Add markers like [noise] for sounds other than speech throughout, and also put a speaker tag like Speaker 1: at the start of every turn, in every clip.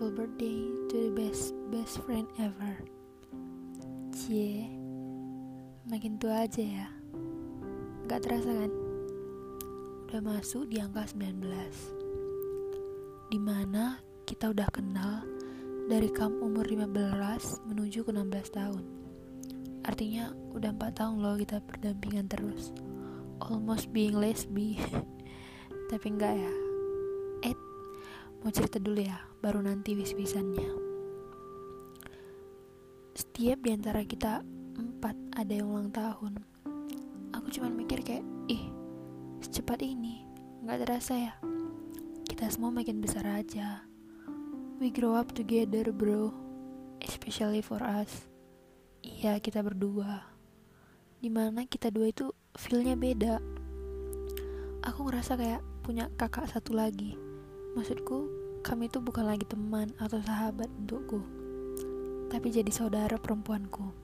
Speaker 1: beautiful birthday to the best best friend ever. Cie, makin tua aja ya. Gak terasa kan? Udah masuk di angka 19. Di mana kita udah kenal dari kamu umur 15 menuju ke 16 tahun. Artinya udah 4 tahun loh kita berdampingan terus. Almost being lesbi. [laughs] Tapi enggak ya. Mau cerita dulu ya baru nanti wis-wisannya. Setiap di antara kita empat ada yang ulang tahun. Aku cuma mikir kayak, ih, secepat ini, nggak terasa ya. Kita semua makin besar aja. We grow up together, bro. Especially for us. Iya, kita berdua. Di mana kita dua itu feelnya beda. Aku ngerasa kayak punya kakak satu lagi. Maksudku, kami itu bukan lagi teman atau sahabat untukku, tapi jadi saudara perempuanku.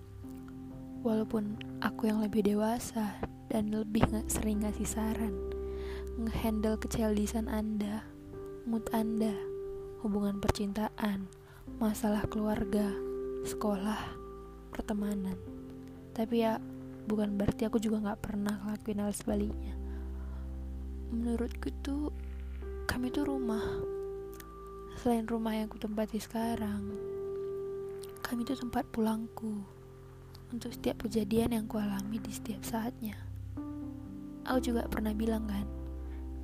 Speaker 1: Walaupun aku yang lebih dewasa dan lebih sering ngasih saran, ngehandle kecildisan Anda, mood Anda, hubungan percintaan, masalah keluarga, sekolah, pertemanan. Tapi ya, bukan berarti aku juga gak pernah ngelakuin hal sebaliknya. Menurutku tuh, kami tuh rumah Selain rumah yang ku tempati sekarang, kami itu tempat pulangku untuk setiap kejadian yang ku alami di setiap saatnya. Aku juga pernah bilang kan,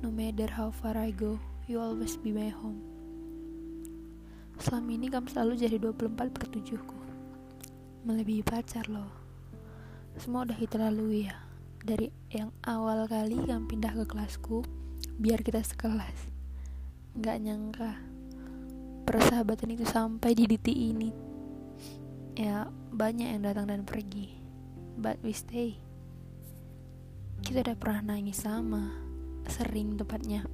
Speaker 1: no matter how far I go, you always be my home. Selama ini kamu selalu jadi 24 per 7 ku. Melebihi pacar loh. Semua udah kita lalui ya. Dari yang awal kali kamu pindah ke kelasku, biar kita sekelas. Gak nyangka persahabatan itu sampai di titik ini. Ya banyak yang datang dan pergi. But we stay. Kita udah pernah nangis sama sering tepatnya.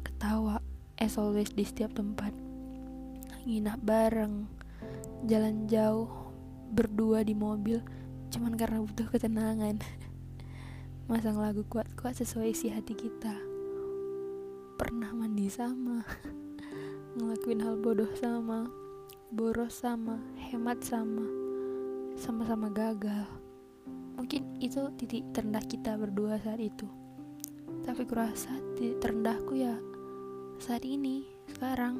Speaker 1: Ketawa as always di setiap tempat. Nginap bareng jalan jauh berdua di mobil cuman karena butuh ketenangan. [laughs] Masang lagu kuat-kuat sesuai isi hati kita pernah mandi sama ngelakuin hal bodoh sama boros sama hemat sama sama-sama gagal. Mungkin itu titik terendah kita berdua saat itu. Tapi kurasa titik terendahku ya saat ini sekarang.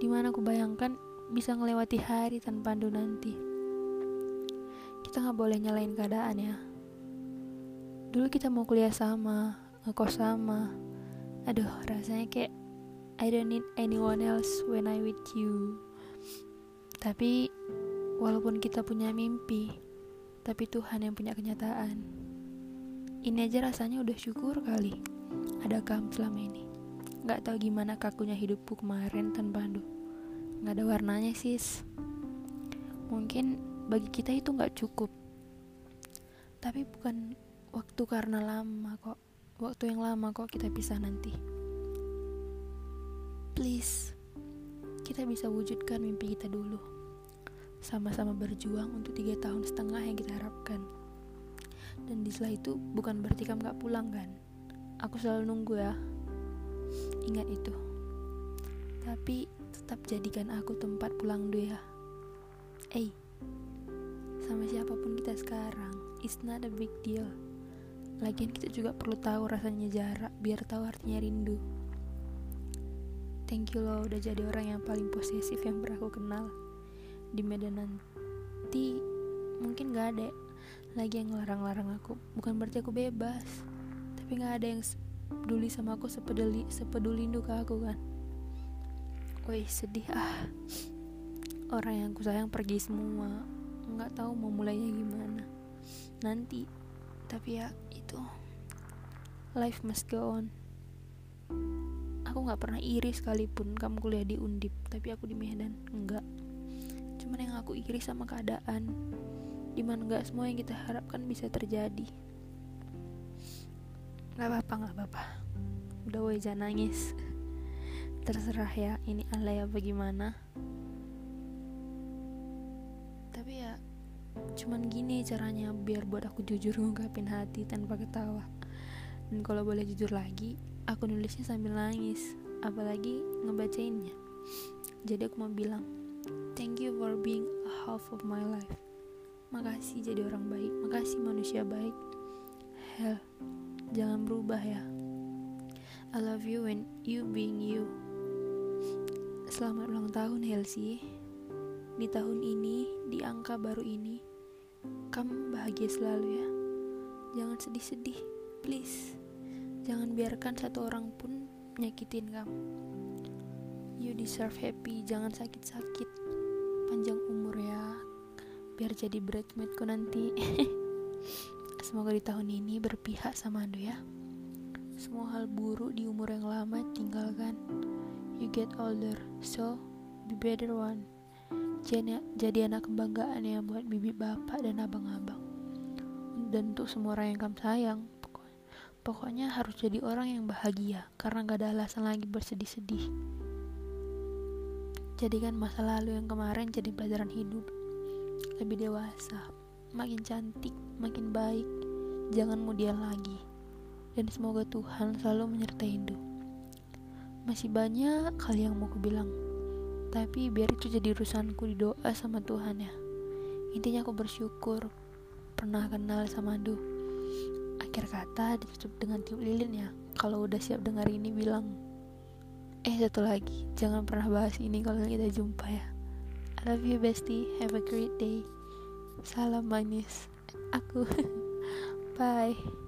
Speaker 1: Di mana aku bayangkan bisa ngelewati hari tanpa Pandu nanti. Kita nggak boleh nyalain keadaan ya. Dulu kita mau kuliah sama ngekos sama aduh rasanya kayak I don't need anyone else when I with you. Tapi walaupun kita punya mimpi, tapi Tuhan yang punya kenyataan. Ini aja rasanya udah syukur kali ada kamu selama ini. Gak tau gimana kakunya hidupku kemarin tanpa Pandu. Gak ada warnanya sis. Mungkin bagi kita itu gak cukup. Tapi bukan waktu karena lama kok. Waktu yang lama kok kita pisah nanti. Please kita bisa wujudkan mimpi kita dulu. Sama-sama berjuang untuk tiga tahun setengah yang kita harapkan. Dan di setelah itu bukan berarti kamu gak pulang kan? Aku selalu nunggu ya. Ingat itu. Tapi tetap jadikan aku tempat pulang dulu ya. Eh sama siapa pun kita sekarang it's not a big deal lagian kita juga perlu tahu rasanya jarak biar tahu artinya rindu. Thank you lo udah jadi orang yang paling posesif yang pernah aku kenal. Di medan nanti mungkin gak ada lagi yang ngelarang-larang aku. Bukan berarti aku bebas Tapi gak ada yang peduli sama aku sepeduli, sepeduli ke aku kan. Woi sedih ah. Orang yang aku sayang pergi semua. Nggak tahu mau mulainya gimana. Nanti Tapi ya itu. Life must go on. Aku nggak pernah iri sekalipun kamu kuliah di Undip tapi aku di Medan. Enggak cuman yang aku iri sama keadaan di mana nggak semua yang kita harapkan bisa terjadi. Nggak apa-apa nggak apa-apa. Udah jangan nangis. Terserah ya ini alay apa gimana. Tapi ya cuman gini caranya biar buat aku jujur [laughs] ngungkapin hati tanpa ketawa. Dan kalau boleh jujur lagi aku nulisnya sambil nangis apalagi ngebacainnya. Jadi aku mau bilang thank you for being a half of my life. Makasih jadi orang baik makasih manusia baik. Hell jangan berubah ya. I love you when you being you. Selamat ulang tahun Helsi di tahun ini di angka baru ini kamu bahagia selalu ya. Jangan sedih-sedih please. Jangan biarkan satu orang pun nyakitin kamu. You deserve happy jangan sakit-sakit. Panjang umur ya. Biar jadi bridesmaidku nanti. [laughs] Semoga di tahun ini berpihak sama Ando ya. Semua hal buruk di umur yang lama tinggalkan. You get older so be better one jadi, jadi anak kebanggaan ya buat bibi bapak dan abang-abang dan untuk semua orang yang kamu sayang Pokoknya harus jadi orang yang bahagia karena gak ada alasan lagi bersedih-sedih. Jadikan masa lalu yang kemarin jadi pelajaran hidup. Lebih dewasa, makin cantik, makin baik. Jangan kemudian lagi. Dan semoga Tuhan selalu menyertai Hindu. Masih banyak hal yang mau aku bilang. Tapi biar itu jadi urusanku di doa sama Tuhan ya. Intinya aku bersyukur pernah kenal sama Hindu akhir kata ditutup dengan tiup lilin ya. Kalau udah siap dengar ini bilang eh satu lagi jangan pernah bahas ini kalau kita jumpa ya. I love you bestie. Have a great day. Salam manis. Aku. [laughs] Bye